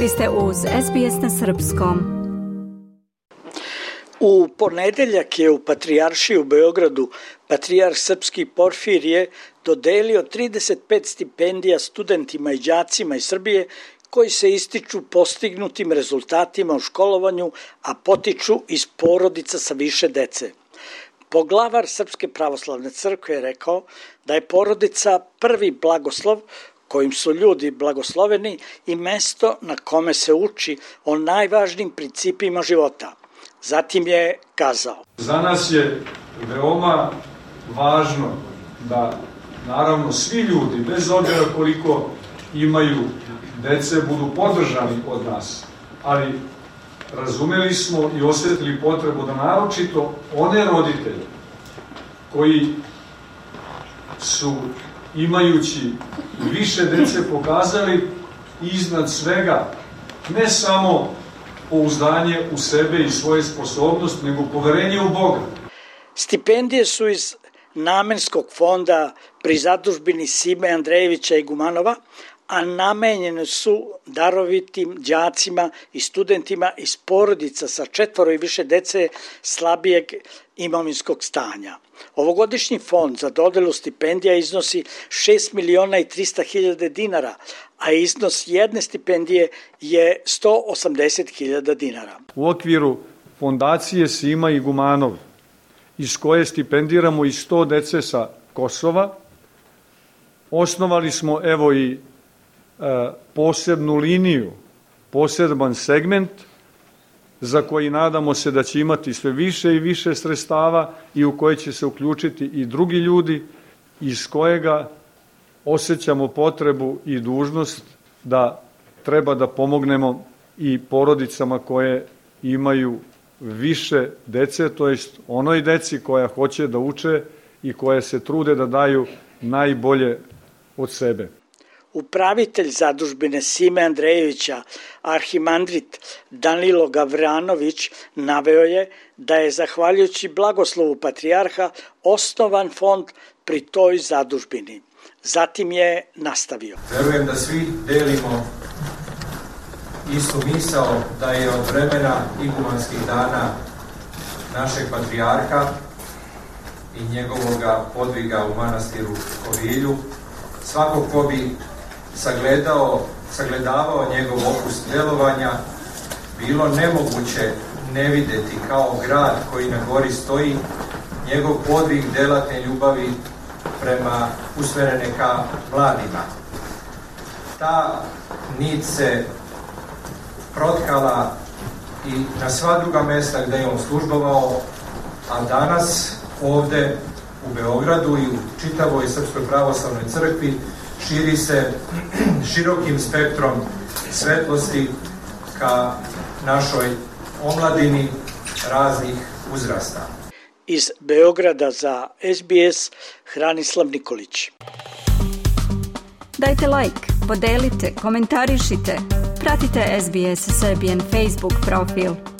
Vi ste uz SBS na Srpskom. U ponedeljak je u Patrijaršiji u Beogradu Patrijarh Srpski Porfirije dodelio 35 stipendija studentima i đacima iz Srbije koji se ističu postignutim rezultatima u školovanju, a potiču iz porodica sa više dece. Poglavar Srpske pravoslavne crkve je rekao da je porodica prvi blagoslov kojim su ljudi blagosloveni i mesto na kome se uči o najvažnijim principima života. Zatim je kazao. Za nas je veoma važno da naravno svi ljudi, bez obzira koliko imaju dece, budu podržani od nas. Ali razumeli smo i osjetili potrebu da naročito one roditelje koji su imajući više dece pokazali iznad svega ne samo pouzdanje u sebe i svoje sposobnosti, nego poverenje u Boga. Stipendije su iz namenskog fonda pri zadužbini Sime Andrejevića i Gumanova, a namenjene su darovitim đacima i studentima iz porodica sa četvoro i više dece slabijeg imovinskog stanja. Ovogodišnji fond za dodelu stipendija iznosi 6 miliona i 300 hiljade dinara, a iznos jedne stipendije je 180 hiljada dinara. U okviru fondacije Sima i Gumanov, iz koje stipendiramo i 100 dece sa Kosova, osnovali smo evo i posebnu liniju, poseban segment – za koji nadamo se da će imati sve više i više sredstava i u koje će se uključiti i drugi ljudi iz kojega osjećamo potrebu i dužnost da treba da pomognemo i porodicama koje imaju više dece, to jest onoj deci koja hoće da uče i koje se trude da daju najbolje od sebe. Upravitelj zadužbine Sime Andrejevića, arhimandrit Danilo Gavranović, naveo je da je zahvaljujući blagoslovu patrijarha osnovan fond pri toj zadužbini. Zatim je nastavio. Verujem da svi delimo istu misao da je od vremena igumanskih dana našeg patrijarha i njegovoga podviga u manastiru Kovilju svako ko bi sagledao, sagledavao njegov opus delovanja, bilo nemoguće ne videti kao grad koji na gori stoji, njegov podvig delatne ljubavi prema usmerene ka mladima. Ta nit se protkala i na sva druga mesta gde je on službovao, a danas ovde u Beogradu i u čitavoj Srpskoj pravoslavnoj crkvi širi se širokim spektrom svetlosti ka našoj omladini raznih uzrasta. Iz Beograda za SBS Hranislav Nikolić. Dajte like, podelite, komentarišite, pratite SBS Serbian Facebook profil.